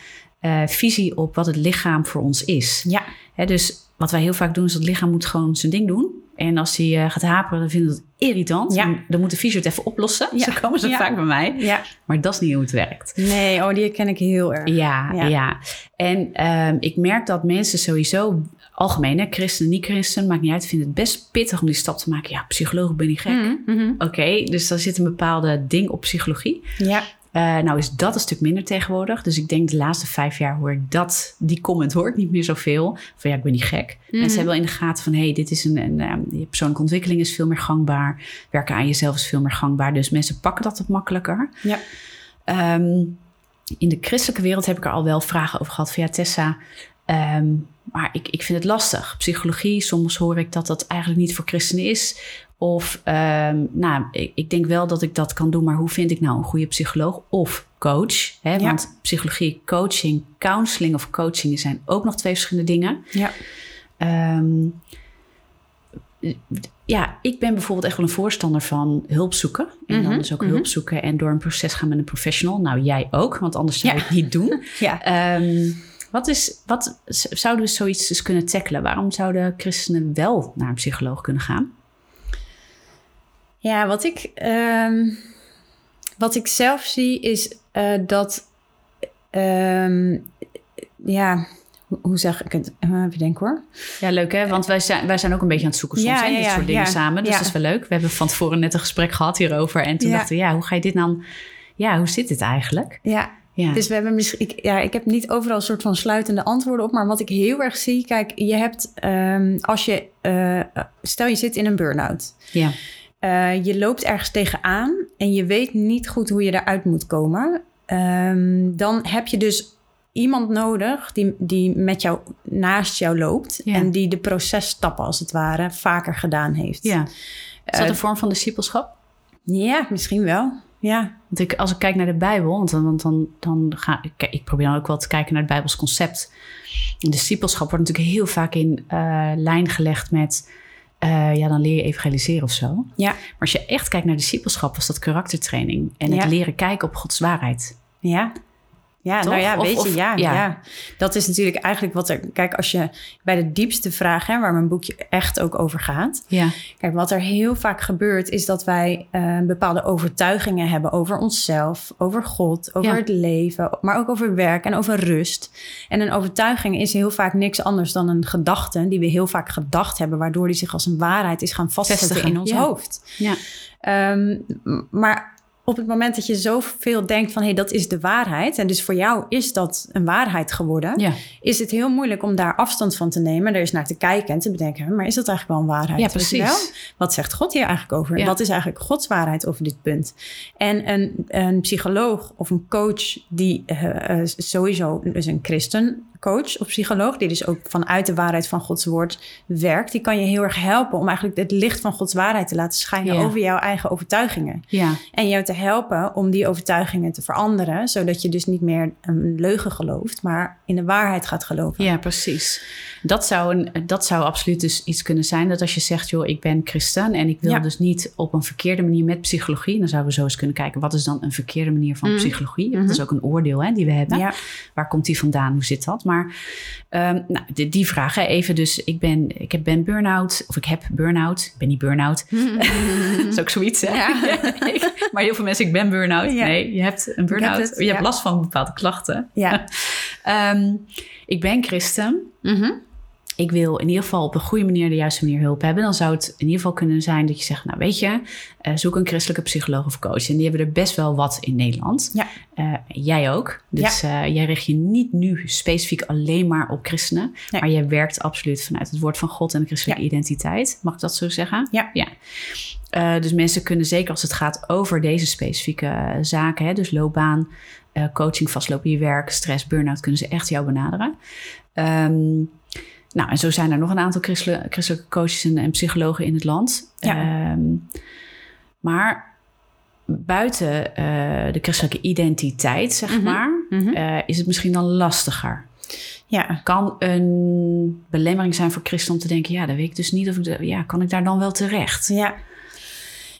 uh, visie op wat het lichaam voor ons is. Ja. Hè, dus wat wij heel vaak doen, is dat het lichaam moet gewoon zijn ding doen. En als hij uh, gaat haperen, dan vinden we het irritant. Ja. En Dan moet de fysio het even oplossen. Ja. Zo komen ze Ja. vaak bij mij. Ja. Maar dat is niet hoe het werkt. Nee, oh, die ken ik heel erg. Ja, ja. En um, ik merk dat mensen sowieso, algemeen, hè, christen, niet christen, maakt niet uit, vinden het best pittig om die stap te maken. Ja, psycholoog ben ik gek. Mhm, mhm. Oké, dus daar zit een bepaalde ding op psychologie. Ja. Uh, nou is dat een stuk minder tegenwoordig. Dus ik denk de laatste vijf jaar hoor ik dat, die comment hoor ik niet meer zoveel. Van ja, ik ben niet gek. Mensen hebben wel in de gaten van... hé, hey, dit is een, een, je persoonlijke ontwikkeling is veel meer gangbaar. Werken aan jezelf is veel meer gangbaar. Dus mensen pakken dat wat makkelijker. Ja. Um, in de christelijke wereld heb ik er al wel vragen over gehad. Van ja, Tessa... Um, maar ik, ik vind het lastig. Psychologie, soms hoor ik dat dat eigenlijk niet voor christenen is. Of, um, nou, ik, ik, denk wel dat ik dat kan doen, maar hoe vind ik nou een goede psycholoog of coach? Hè? Ja. Want psychologie, coaching, counseling of coaching zijn ook nog twee verschillende dingen. Ja. Um, ja, ik ben bijvoorbeeld echt wel een voorstander van hulp zoeken. En Mhm, dan dus ook mhm. hulp zoeken en door een proces gaan met een professional. Nou, jij ook, want anders zou Ja. je het niet doen. Ja. Um, wat, is, wat zouden we zoiets dus kunnen tackelen? Waarom zouden christenen wel naar een psycholoog kunnen gaan? Ja, wat ik, ehm, wat ik zelf zie is eh, dat, ehm, ja, hoe, zeg ik het? Uh, even denken hoor. Ja, leuk hè? Want wij zijn, wij zijn ook een beetje aan het zoeken soms, Ja, hè, ja, dit ja, soort dingen ja. samen. Dus dat is wel leuk. We hebben van tevoren net een gesprek gehad hierover. En toen dachten we, ja, hoe ga je dit dan... Ja, hoe zit dit eigenlijk? Ja, Ja, Dus we hebben misschien, ik, ja, ik heb niet overal een soort van sluitende antwoorden op. Maar wat ik heel erg zie, kijk, je hebt ehm, als je, eh, stel je zit in een burn-out. ja. Eh, je loopt ergens tegenaan en je weet niet goed hoe je eruit moet komen. Ehm, dan heb je dus iemand nodig die, die met jou naast jou loopt. Ja. En die de processtappen als het ware vaker gedaan heeft. ja. Is dat Eh, een vorm van discipelschap? Ja, misschien wel. Ja, Want ik, als ik kijk naar de Bijbel, want dan, want dan, dan ga ik, ik probeer dan ook wel te kijken naar het Bijbels concept. Discipelschap wordt natuurlijk heel vaak in eh, lijn gelegd met, eh, ja, dan leer je evangeliseren of zo. ja, Maar als je echt kijkt naar discipelschap, was dat karaktertraining en Ja. het leren kijken op Gods waarheid. ja. Ja, Toch? nou ja, weet of- je, ja, ja. ja. Dat is natuurlijk eigenlijk wat er... Kijk, als je bij de diepste vraag, hè, waar mijn boekje echt ook over gaat... Ja, Kijk, wat er heel vaak gebeurt is dat wij eh, bepaalde overtuigingen hebben over onszelf, over God, over Ja. het leven, maar ook over werk en over rust. En een overtuiging is heel vaak niks anders dan een gedachte die we heel vaak gedacht hebben, waardoor die zich als een waarheid is gaan vastzetten Vestigen, in ons hoofd. ja, Ehm, maar op het moment dat je zoveel denkt van hé, hey, dat is de waarheid, en dus voor jou is dat een waarheid geworden, ja. is het heel moeilijk om daar afstand van te nemen, er eens naar te kijken en te bedenken, maar is dat eigenlijk wel een waarheid? Ja, je wel? precies. Wat zegt God hier eigenlijk over? Ja. Wat is eigenlijk Gods waarheid over dit punt? En een, een psycholoog of een coach die eh, eh, sowieso, dus een christencoach of psycholoog, die dus ook vanuit de waarheid van Gods woord werkt, die kan je heel erg helpen om eigenlijk het licht van Gods waarheid te laten schijnen over jouw eigen overtuigingen. ja. En jou te helpen om die overtuigingen te veranderen, zodat je dus niet meer een leugen gelooft, maar in de waarheid gaat geloven. Ja, precies. Dat zou, een, dat zou absoluut dus iets kunnen zijn. Dat als je zegt, joh, ik ben christen en ik wil Ja. dus niet op een verkeerde manier met psychologie. Dan zouden we zo eens kunnen kijken, wat is dan een verkeerde manier van Mhm. psychologie? Mhm. Dat is ook een oordeel hè, die we hebben. Ja. Waar komt die vandaan? Hoe zit dat? Maar ehm, nou, die, hè, even dus. Ik ben, ik heb- ben burn-out of ik heb burn-out. Ik ben niet burn-out. dat is ook zoiets hè? Ja. Ik- maar heel veel mensen, ik ben burn-out. Ja. Nee, je hebt een burn-out. je hebt last van bepaalde klachten. Ja. Ehm, ik ben christen. Mhm. Ik wil in ieder geval op een goede manier de juiste manier hulp hebben. Dan zou het in ieder geval kunnen zijn dat je zegt, nou weet je, eh, zoek een christelijke psycholoog of coach. En die hebben er best wel wat in Nederland. Ja. Eh, jij ook. Dus eh, jij richt je niet nu specifiek alleen maar op christenen. Nee. Maar jij werkt absoluut vanuit het woord van God en de christelijke Ja. identiteit. Mag ik dat zo zeggen? Ja. ja. Dus mensen kunnen zeker als het gaat over deze specifieke zaken, hè, dus loopbaan, coaching, vastlopen je werk, stress, burn-out, kunnen ze echt jou benaderen. Ehm, nou, en zo zijn er nog een aantal christelijke, christelijke coaches en, en psychologen in het land. Ja. Ehm, maar buiten eh, de christelijke identiteit, zeg Mhm. maar, Mhm. eh, is het misschien dan lastiger. Ja. Kan een belemmering zijn voor christenen om te denken, ja, dat weet ik dus niet of ik, ja, kan ik daar dan wel terecht? Ja.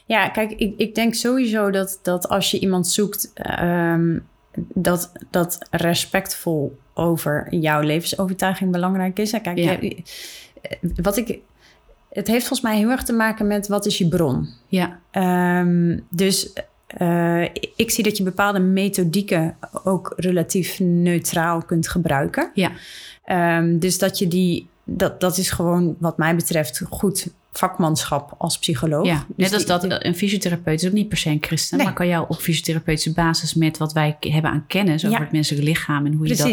Ja, kijk, ik, ik denk sowieso dat, dat als je iemand zoekt, ehm, dat, dat respectvol over jouw levensovertuiging belangrijk is. Kijk, Ja. je- wat ik, het heeft volgens mij heel erg te maken met wat is je bron. Ja, Ehm, dus eh, ik zie dat je bepaalde methodieken ook relatief neutraal kunt gebruiken. ja, Ehm, dus dat je die, dat, dat is gewoon wat mij betreft goed vakmanschap als psycholoog. ja. Dus Net als dat een fysiotherapeut is ook niet per se een christen, Nee. maar kan jou op fysiotherapeutische basis met wat wij hebben aan kennis over Ja. het menselijk lichaam en hoe je dat,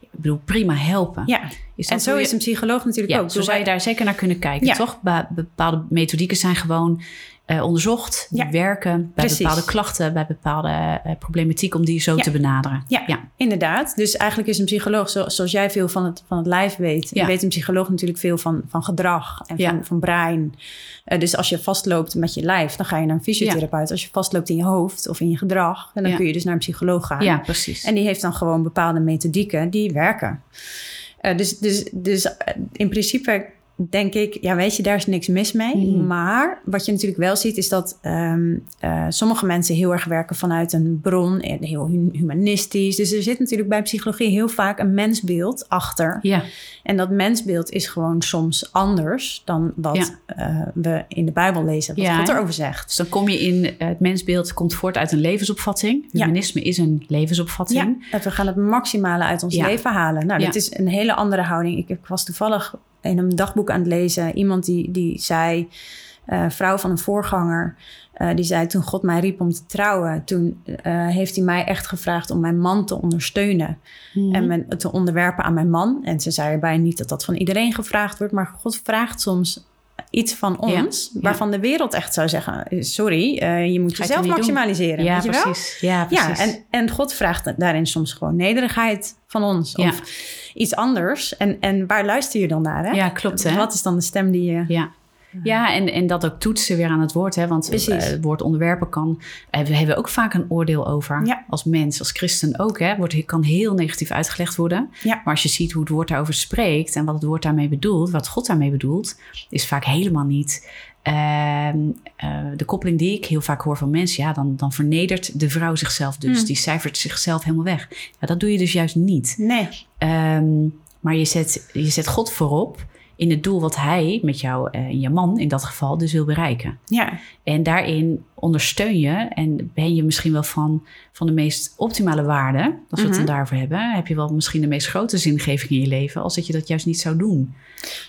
ik bedoel, prima helpen. Ja, Is en zo je- is een psycholoog natuurlijk ja, ook. zo zou je daar zeker naar kunnen kijken, toch? Bepaalde methodieken zijn gewoon eh, onderzocht, die Ja. werken bij Precies. bepaalde klachten, bij bepaalde eh, problematiek, om die zo Ja. te benaderen. Ja, ja. inderdaad. Dus eigenlijk is een psycholoog, zo- zoals jij veel van het, van het lijf weet, weet een psycholoog natuurlijk veel van, van gedrag en van, van brein. Eh, dus als je vastloopt met je lijf, dan ga je naar een fysiotherapeut. Als je vastloopt in je hoofd of in je gedrag, dan kun je dus naar een psycholoog gaan. ja, precies. En die heeft dan gewoon bepaalde methodieken die werken. Dus dus, dus in principe denk ik, ja, weet je, daar is niks mis mee. Mhm. Maar wat je natuurlijk wel ziet, is dat ehm, eh, sommige mensen heel erg werken vanuit een bron, en heel hu- humanistisch. Dus er zit natuurlijk bij psychologie heel vaak een mensbeeld achter. Ja, En dat mensbeeld is gewoon soms anders dan wat Ja. eh, we in de Bijbel lezen, wat Ja, God erover zegt. dus dan kom je in, eh, het mensbeeld komt voort uit een levensopvatting. Humanisme is een levensopvatting. Ja, dat we gaan het maximale uit ons leven halen. Nou, dat is een hele andere houding. Ik, ik was toevallig in een dagboek aan het lezen. Iemand die, die zei, eh, vrouw van een voorganger, eh, die zei toen God mij riep om te trouwen, toen eh, heeft hij mij echt gevraagd om mijn man te ondersteunen Mhm. en me te onderwerpen aan mijn man. En ze zei erbij niet dat dat van iedereen gevraagd wordt, maar God vraagt soms iets van ons, ja. waarvan de wereld echt zou zeggen, sorry, je moet Ga jezelf maximaliseren. ja, weet je wel? precies. Ja, precies. Ja, en, en God vraagt daarin soms gewoon nederigheid van ons. Ja. Of iets anders. En, en waar luister je dan naar? Hè? Ja, klopt, hè? Wat is dan de stem die je... Ja. Ja, en, en dat ook toetsen weer aan het woord. Hè? Want Precies. eh, het woord onderwerpen kan... eh, we hebben ook vaak een oordeel over. Ja. Als mens, als christen ook. Hè? Wordt, kan heel negatief uitgelegd worden. Ja. Maar als je ziet hoe het woord daarover spreekt... en wat het woord daarmee bedoelt, wat God daarmee bedoelt... is vaak helemaal niet... ehm, eh, de koppeling die ik heel vaak hoor van mensen... ja, dan, dan vernedert de vrouw zichzelf dus. Hmm. Die cijfert zichzelf helemaal weg. Ja, dat doe je dus juist niet. Nee, Ehm, maar je zet, je zet God voorop in het doel wat hij met jou eh, en je man in dat geval dus wil bereiken. ja. En daarin ondersteun je en ben je misschien wel van, van de meest optimale waarde, als we het Mhm. dan daarvoor hebben, heb je wel misschien de meest grote zingeving in je leven, als dat je dat juist niet zou doen.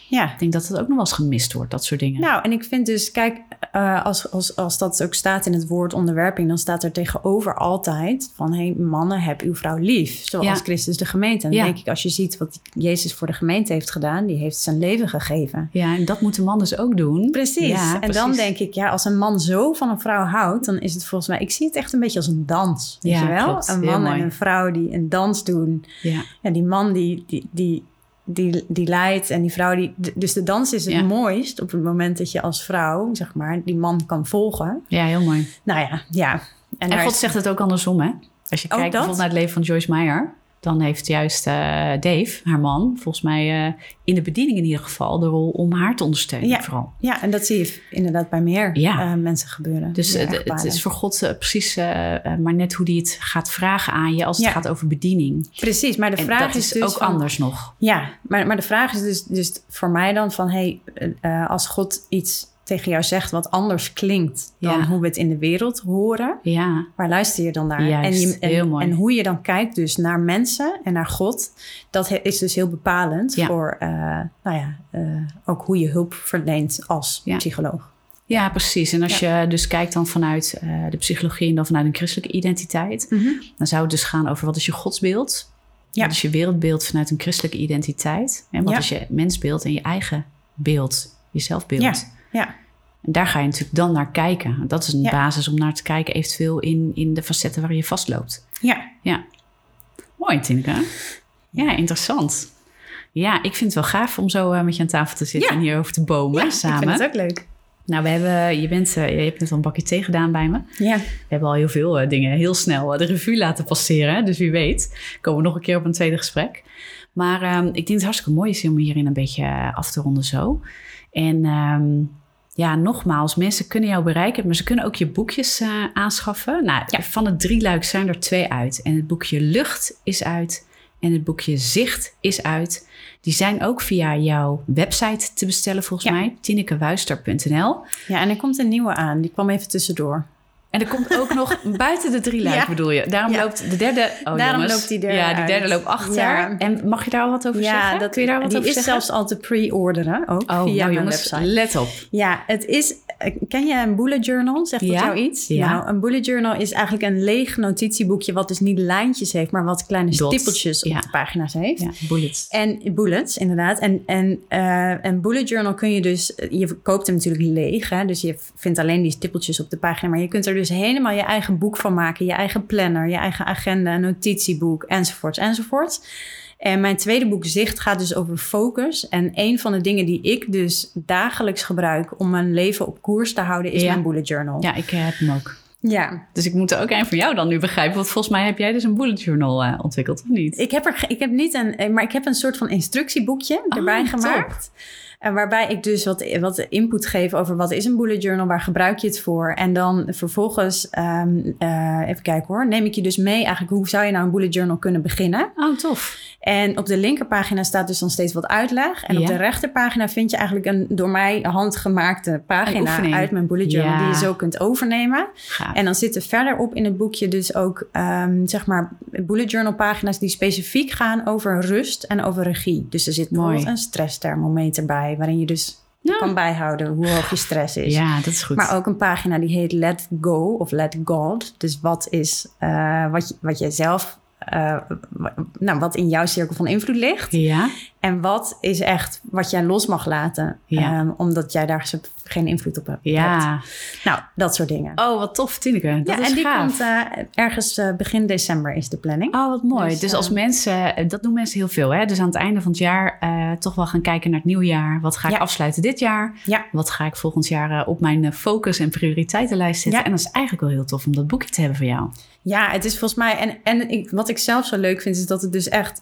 ja. Ik denk dat het ook nog wel eens gemist wordt, dat soort dingen. Nou, en ik vind dus, kijk, eh, als, als, als dat ook staat in het woord onderwerping, dan staat er tegenover altijd van, hé, hey, mannen, heb uw vrouw lief. Zoals Ja. Christus de gemeente. En Ja. denk ik, als je ziet wat Jezus voor de gemeente heeft gedaan, die heeft zijn leven gegeven. Ja, en dat moet de man dus ook doen. Precies. Ja, en dan denk ik, ja, als een man zo van een vrouw houdt, dan is het volgens mij, ik zie het echt een beetje als een dans. Weet Ja, je wel? klopt. Een Heel man mooi. en een vrouw die een dans doen. Ja, Ja, die man die, die, die, die, die leidt en die vrouw die. Dus de dans is het Ja. mooist op het moment dat je als vrouw, zeg maar, die man kan volgen. ja heel mooi. Nou ja, ja. En, God is- zegt het ook andersom, hè? Als je Ook kijkt dat? bijvoorbeeld naar het leven van Joyce Meyer... dan heeft juist eh, Dave, haar man, volgens mij eh, in de bediening in ieder geval... de rol om haar te ondersteunen Ja. vooral. Ja, en dat zie je inderdaad bij meer Ja. eh, mensen gebeuren. Dus het, is voor God precies maar net hoe hij het gaat vragen aan je... als het Ja. gaat over bediening. Precies, maar de En vraag dat is, dus ook van- anders nog. Ja, maar, maar de vraag is dus, dus voor mij dan van... hey, als God iets tegen jou zegt wat anders klinkt... dan Ja. hoe we het in de wereld horen... Ja, waar luister je dan naar? Juist, en, je, en, heel mooi. en hoe je dan kijkt dus naar mensen en naar God... dat is dus heel bepalend Ja. voor eh, nou ja, eh, ook hoe je hulp verleent als Ja. psycholoog. ja precies. En als je dus kijkt dan vanuit eh, de psychologie... en dan vanuit een christelijke identiteit... dan zou het dus gaan over wat is je godsbeeld... Ja. Wat is je wereldbeeld vanuit een christelijke identiteit? En wat is je mensbeeld en je eigen beeld, je zelfbeeld? Ja. En daar ga je natuurlijk dan naar kijken. Dat is een Ja. basis om naar te kijken, eventueel in, in de facetten waar je vastloopt. Ja, Ja. Mooi, Tineke. Ja, interessant. Ja, ik vind het wel gaaf om zo eh, met je aan tafel te zitten Ja. en hierover te bomen ja samen. ik vind het ook leuk. Nou, we hebben, je, bent, eh, je hebt net al een bakje thee gedaan bij me. Ja, We hebben al heel veel eh, dingen heel snel de revue laten passeren. Dus wie weet komen we nog een keer op een tweede gesprek. Maar ehm, ik denk dat het hartstikke mooi is om hierin een beetje af te ronden zo. En ehm, ja, nogmaals, mensen kunnen jou bereiken, maar ze kunnen ook je boekjes eh, aanschaffen. Nou, Ja. van het drieluik zijn er twee uit. En het boekje Lucht is uit en het boekje Zicht is uit. Die zijn ook via jouw website te bestellen volgens Ja. mij, tinekewuister.nl. ja, en er komt een nieuwe aan. Die kwam even tussendoor. En er komt ook nog buiten de drie luik, Ja. bedoel je. Daarom Ja. loopt de derde. Oh, Daarom jongens. loopt die derde Ja, die derde uit. loopt achter. Ja. En mag je daar al wat over zeggen? dat, Kun je daar wat die over is zeggen? zelfs al te pre-orderen, ook Oh, via nou jongens, website. let op. Ja, het is. Eh, Ken je een bullet journal? Zegt dat Ja, jou iets? ja. Nou, een bullet journal is eigenlijk een leeg notitieboekje, wat dus niet lijntjes heeft, maar wat kleine Dots, stippeltjes op ja. de pagina's heeft. Ja, bullets. En bullets, inderdaad. En, en eh, een bullet journal kun je dus... Je koopt hem natuurlijk leeg, hè? dus je vindt alleen die stippeltjes op de pagina. Maar je kunt er dus helemaal je eigen boek van maken. Je eigen planner, je eigen agenda, notitieboek, enzovoorts, enzovoorts. En mijn tweede boek Zicht gaat dus over focus. En een van de dingen die ik dus dagelijks gebruik... om mijn leven op koers te houden, is Ja. mijn bullet journal. Ja, ik eh, heb hem ook. ja. Dus ik moet er ook een van jou dan nu begrijpen. Want volgens mij heb jij dus een bullet journal eh, ontwikkeld, of niet? Ik heb, er, ik heb niet een, eh, maar ik heb een soort van instructieboekje Oh, erbij top. En waarbij ik dus wat, wat input geef over wat is een bullet journal, waar gebruik je het voor. En dan vervolgens, ehm, eh, even kijken hoor, neem ik je dus mee eigenlijk hoe zou je nou een bullet journal kunnen beginnen. Oh, tof. En op de linkerpagina staat dus dan steeds wat uitleg. En op de rechterpagina vind je eigenlijk een door mij handgemaakte pagina uit mijn bullet journal Ja. die je zo kunt overnemen. Gaaf. En dan zitten verderop in het boekje dus ook, ehm, zeg maar, bullet journal pagina's die specifiek gaan over rust en over regie. Dus er zit Mooi. bijvoorbeeld een stressthermometer bij, waarin je dus Ja. kan bijhouden hoe hoog je stress is. ja, dat is goed. Maar ook een pagina die heet Let Go of Let God. Dus wat is eh, wat, je, wat je zelf, eh, nou, wat in jouw cirkel van invloed ligt. ja, En wat is echt wat jij los mag laten, Ja. ehm, omdat jij daar geen invloed op hebt. ja. Nou, dat soort dingen. Oh, wat tof, Tineke. Dat ja, is en die gaaf. komt eh, ergens eh, begin december is de planning. Oh, wat mooi. Dus, Dus, als eh, mensen, eh, dat doen mensen heel veel, hè? Dus aan het einde van het jaar eh, toch wel gaan kijken naar het nieuwjaar. Wat ga ik Ja. afsluiten dit jaar? Ja. Wat ga ik volgend jaar eh, op mijn eh, focus- en prioriteitenlijst zetten? Ja. En dat is eigenlijk wel heel tof om dat boekje te hebben van jou. Ja, het is volgens mij. En, en ik, wat ik zelf zo leuk vind, is dat het dus echt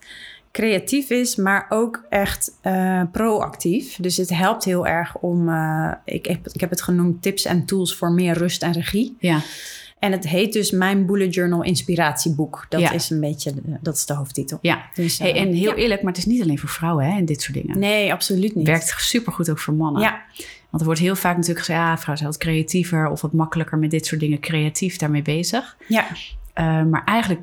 creatief is, maar ook echt eh, proactief. Dus het helpt heel erg om. eh, ik, heb, ik heb het genoemd tips en tools voor meer rust en regie. Ja, En het heet dus Mijn Bullet Journal Inspiratieboek. Dat Ja. is een beetje, de- dat is de hoofdtitel. ja. Dus, Hey, eh, en heel ja. eerlijk, maar het is niet alleen voor vrouwen hè, en dit soort dingen. Nee, absoluut niet. Werkt supergoed ook voor mannen. Ja, Want er wordt heel vaak natuurlijk gezegd, ja, vrouwen zijn wat creatiever of wat makkelijker met dit soort dingen creatief daarmee bezig. ja, maar eigenlijk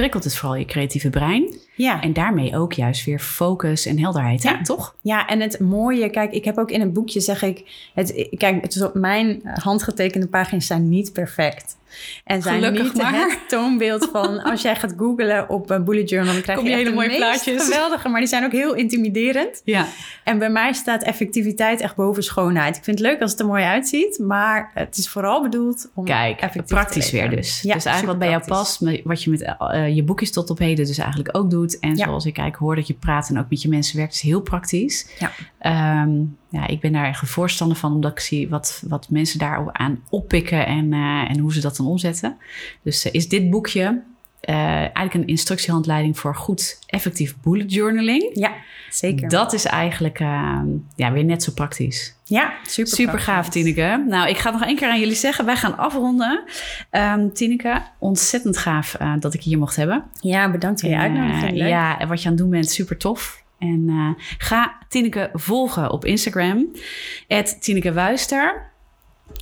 prikkelt het vooral je creatieve brein. ja. En daarmee ook juist weer focus en helderheid, hè? Toch? Ja, en het mooie, kijk, ik heb ook in het boekje zeg ik, het, kijk, het is op mijn handgetekende pagina's zijn niet perfect. En zijn Gelukkig niet maar. het toonbeeld van, als jij gaat googlen op een bullet journal, dan krijg Kom je hele mooie plaatjes. geweldige, maar die zijn ook heel intimiderend. Ja. En bij mij staat effectiviteit echt boven schoonheid. Ik vind het leuk als het er mooi uitziet, maar het is vooral bedoeld om Kijk, effectief praktisch te weer dus. Ja, dus eigenlijk wat bij jou past, met- wat je met eh, je boekjes tot op heden dus eigenlijk ook doet. En Ja. zoals ik eigenlijk hoor dat je praat en ook met je mensen werkt, is heel praktisch. Ja. Ehm, ja, ik ben daar echt een voorstander van, omdat ik zie wat, wat mensen daar aan oppikken en, eh, en hoe ze dat dan omzetten. Dus eh, is dit boekje eh, eigenlijk een instructiehandleiding voor goed effectief bullet journaling. Ja, zeker. Dat is eigenlijk eh, ja, weer net zo praktisch. ja, super, Super gaaf. Tineke. Nou, ik ga nog één keer aan jullie zeggen. Wij gaan afronden. Ehm Tineke, ontzettend gaaf dat ik je hier mocht hebben. Ja, bedankt voor je uitnodiging. ja, en wat je aan het doen bent, super tof. En eh, ga Tineke volgen op Instagram. Tineke Wuister.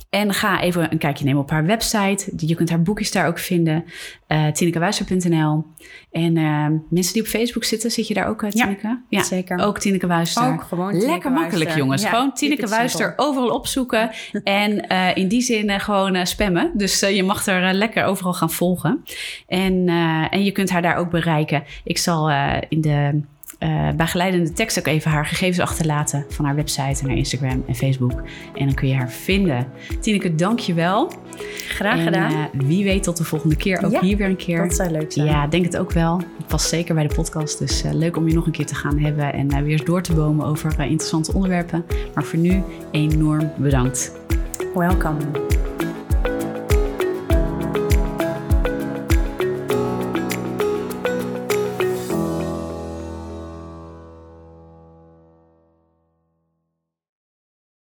En ga even een kijkje nemen op haar website. Je kunt haar boekjes daar ook vinden. eh TinekeWuister.nl En eh, mensen die op Facebook zitten, zit je daar ook, eh, Ja, Tineke? zeker. Ook Tineke Wuister. Ook gewoon Tineke Lekker makkelijk, jongens. Ja, gewoon Tineke Wuister overal opzoeken. en in die zin gewoon spammen. Dus je mag er eh, lekker overal gaan volgen. En, en je kunt haar daar ook bereiken. Ik zal in de eh, begeleidende tekst ook even haar gegevens achterlaten van haar website en haar Instagram en Facebook. En dan kun je haar vinden. Tineke, dank je wel. Graag En, gedaan. eh, wie weet tot de volgende keer. Ook Ja, hier weer een keer. dat zou leuk zijn. Ja, denk het ook wel. Het past zeker bij de podcast. Dus eh, leuk om je nog een keer te gaan hebben en weer eens door te bomen over interessante onderwerpen. Maar voor nu enorm bedankt. Welkom.